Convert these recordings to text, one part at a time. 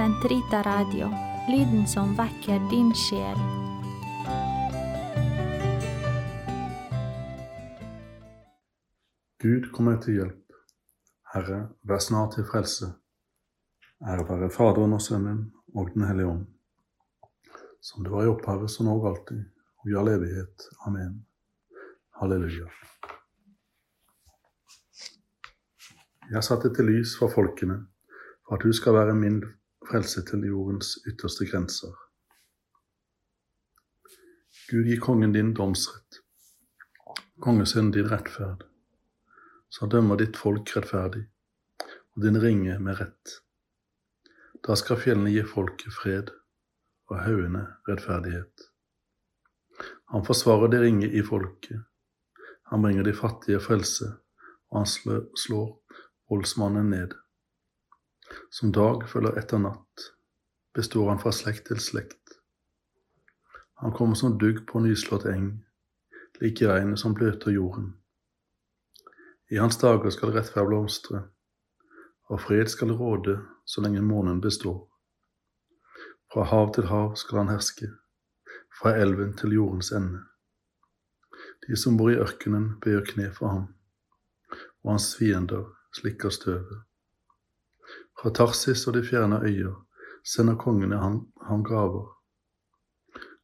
Sentrita Radio, lyden som vekker din sjel. Gud, kom meg til hjelp. Herre, vær snart til frelse. Ære være Faderen og Sønnen og Den hellige ånd, som det var i opphavet, så nå og alltid, og i all evighet. Amen. Halleluja. Jeg satte til lys for folkene, for at du skal være min frelse til jordens ytterste grenser. Gud, gi kongen din domsrett, kongesønnen din rettferd så han dømmer ditt folk rettferdig, og din ringe med rett. Da skal fjellene gi folket fred, og haugene rettferdighet. Han forsvarer det ringe i folket, han bringer de fattige frelse, og han slår voldsmannen ned. Som dag følger etter natt, består han fra slekt til slekt. Han kommer som dugg på nyslått eng, like regnet som bløter jorden. I hans dager skal rettferd blomstre, og fred skal råde så lenge månen består. Fra hav til hav skal han herske, fra elven til jordens ende. De som bor i ørkenen, bøyer kne for ham, og hans fiender slikker støvet. Fra Tarsis og de fjerne øyer sender kongene ham, ham gaver.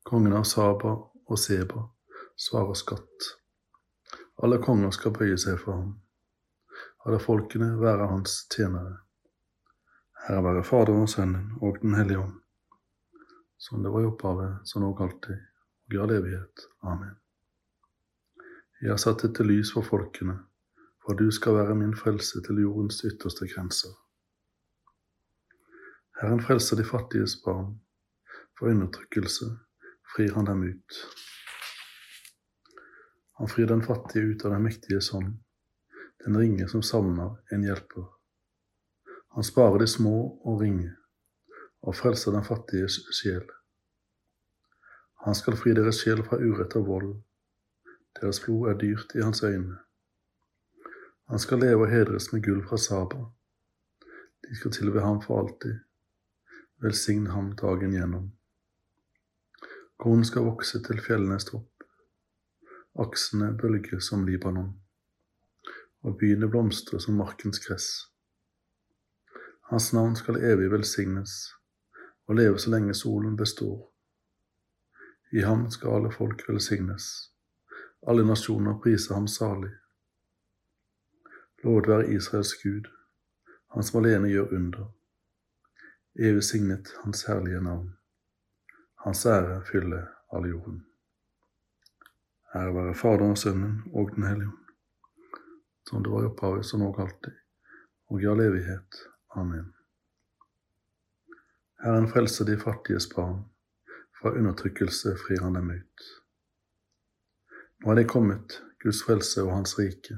Kongen av Saba og Seba svarer skatt. Alle konger skal bøye seg for ham. Alle folkene være hans tjenere. Herre være Faderen og Sønnen og Den hellige ånd, som det var i opphavet, som nå alltid, og i all evighet. Amen. Jeg har satt dette lys for folkene, for du skal være min frelse til jordens ytterste grenser. Herren frelser de fattiges barn, for undertrykkelse frir han dem ut. Han frir den fattige ut av den mektige hånd, den ringe som savner en hjelper. Han sparer de små og ringe, og frelser den fattiges sjel. Han skal fri deres sjel fra urett og vold, deres blod er dyrt i hans øyne. Han skal leve og hedres med gull fra Saba. De skal tilbe ham for alltid. Velsign ham dagen gjennom. Korn skal vokse til fjellenes topp aksene bølger som Libanon, og byene blomstrer som markens gress. Hans navn skal evig velsignes og leve så lenge solen består. I ham skal alle folk velsignes, alle nasjoner prise ham salig. Lovet være Israels Gud, han som alene gjør under. Evig signet hans herlige navn. Hans ære fyller all jorden. Ære være Faderen, Sønnen og Den hellige ånd, som det var i opphavet, som nå alltid, og i all evighet. Amen. Herren frelser de fattiges barn, fra undertrykkelse frir han dem ut. Nå er de kommet, Guds frelse og Hans rike.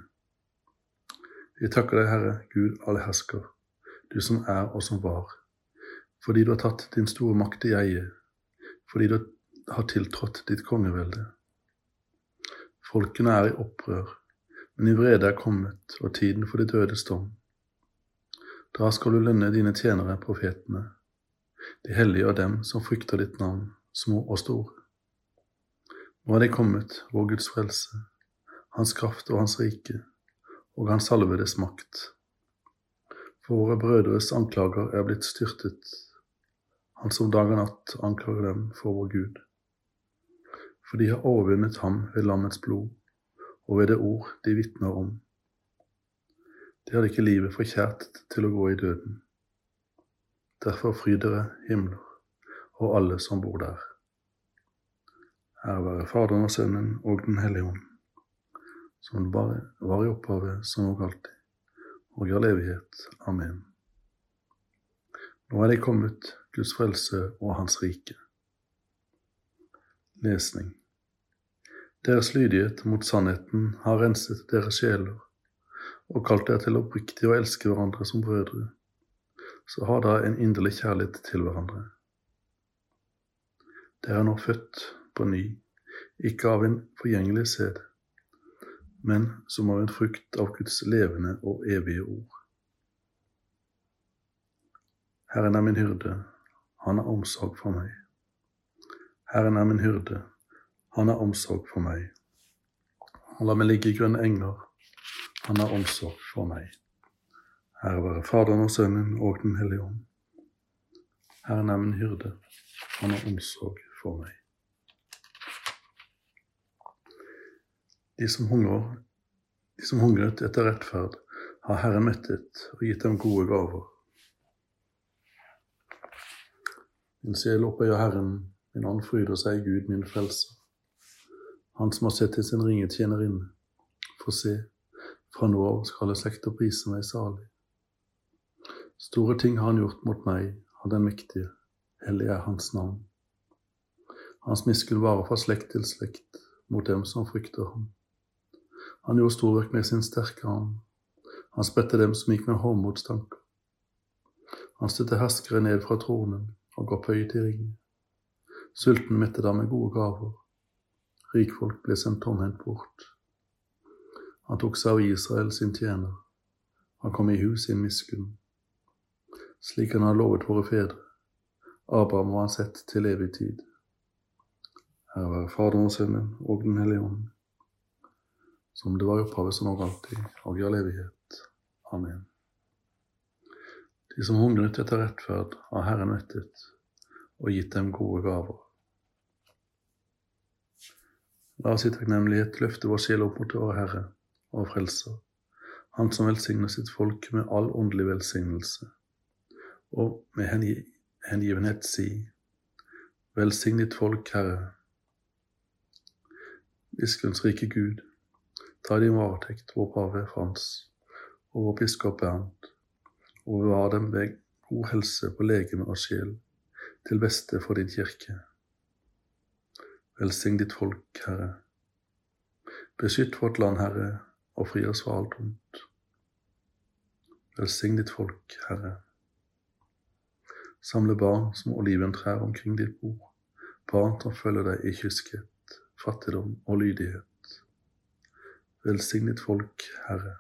Vi takker deg, Herre, Gud alle hersker, du som er og som var, fordi du har tatt din store makt i eie, fordi du har tiltrådt ditt kongevelde. Folkene er i opprør, men i vrede er kommet, og tiden for de dødes dom. Da skal du lønne dine tjenere, profetene, de hellige og dem som frykter ditt navn, små og store. Nå er de kommet, vår Guds frelse, Hans kraft og Hans rike, og Hans salvedes makt. For våre brødres anklager er blitt styrtet, Han som dag og natt anklager dem for vår Gud for de har overvunnet ham ved lammets blod og ved det ord de vitner om. De hadde ikke livet forkjært til å gå i døden. Derfor fry dere himler og alle som bor der. Ære være Faderen og Sønnen og Den hellige ånd, som bare var i opphavet, som og alltid, og i all evighet. Amen. Nå er de kommet, Guds frelse og Hans rike. Lesning deres lydighet mot sannheten har renset deres sjeler og kalt dere til oppriktig å elske hverandre som brødre, så har dere en inderlig kjærlighet til hverandre. Dere er nå født på ny, ikke av en forgjengelig sæd, men som av en frukt av Guds levende og evige ord. Herren er min hyrde, han har omsorg for meg. Herren er min hyrde, han har omsorg for meg. Han lar meg ligge i grønne enger, han har omsorg for meg. Ære være Faderen og Sønnen og Den hellige ånd. Herren er min hyrde, han har omsorg for meg. De som hungrer, de som hungret etter rettferd, har Herren mettet og gitt dem gode gaver. Min sjel opphøyer Herren, min ånd fryder seg i Gud, min frelser. Han som har sett til sin ringe tjenerinne. For se, fra nå av skal alle slekter prise meg salig. Store ting har han gjort mot meg, av den mektige, hellig er hans navn. Hans miskunn varer fra slekt til slekt mot dem som frykter ham. Han gjorde storverk med sin sterke arm. Han spredte dem som gikk med håndmotstanker. Han støtte herskere ned fra tronen og ga opphøyet i ringen. Sulten mette dem med gode gaver. Rikfolk ble sendt tomhendt bort. Han tok seg av Israel sin tjener. Han kom i hus sin miskunn. Slik han har lovet våre fedre. Abraham var han sett til evig tid. Her være Faderen og Sønnen og Den hellige ånd, som det var opphavet, som og alltid, og i all evighet. Amen. De som hungret etter rettferd, har Herren mettet og gitt dem gode gaver. La oss i takknemlighet løfte vår sjel opp mot vår Herre og Frelser, Han som velsigner sitt folk med all åndelig velsignelse, og med hengi hengivenhet si, Velsign ditt folk, Herre. Biskens rike Gud, ta din varetekt, vår pave Frans og vår biskop Bernt, og bevare dem ved god helse på legeme og sjel, til beste for din kirke. Velsign ditt folk, Herre. Beskytt vårt land, Herre, og fri oss fra alt ondt. Velsign ditt folk, Herre. Samle barn som oliventrær omkring ditt bord, barn som følger deg i kyskhet, fattigdom og lydighet. Velsign ditt folk, Herre.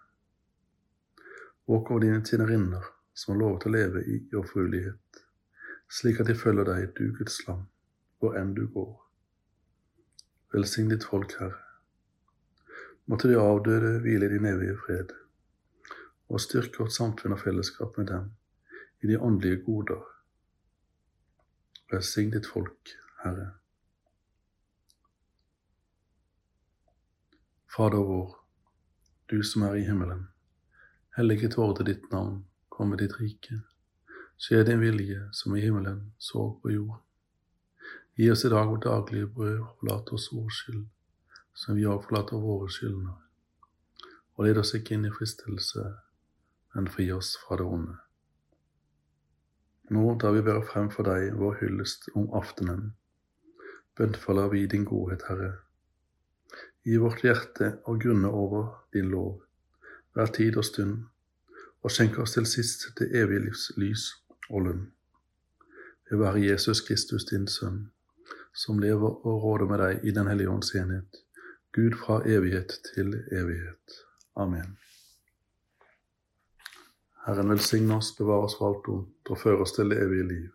Våk over dine tjenerinner, som har lovet å leve i jomfruelighet, slik at de følger deg, du Guds land, hvor enn du går. Velsign ditt folk, Herre. Måtte de avdøde hvile i din evige fred, og styrke vårt samfunn og fellesskap med dem i de åndelige goder. Velsign ditt folk, Herre. Fader vår, du som er i himmelen. Helliget vorde ditt navn, komme ditt rike. Skje din vilje, som i himmelen, så på jorden. Gi oss i dag vårt daglige brød, og forlat oss vår skyld, som vi òg forlater våre skyldnere. Og led oss ikke inn i fristelse, men fri oss fra det onde. Nå da vi bærer frem for deg vår hyllest om aftenen, bønnfaller vi din godhet, Herre. Gi vårt hjerte og grunne over din lov hver tid og stund, og skjenk oss til sist det evige livs lys og lønn. Ved være Jesus Kristus, din Sønn, som lever og råder med deg i Den hellige ånds enhet, Gud fra evighet til evighet. Amen. Herren velsigne oss, bevare oss fra alt ondt og føre oss til det evige liv.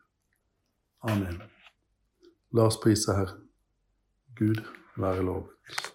Amen. La oss prise Herren. Gud være lovet.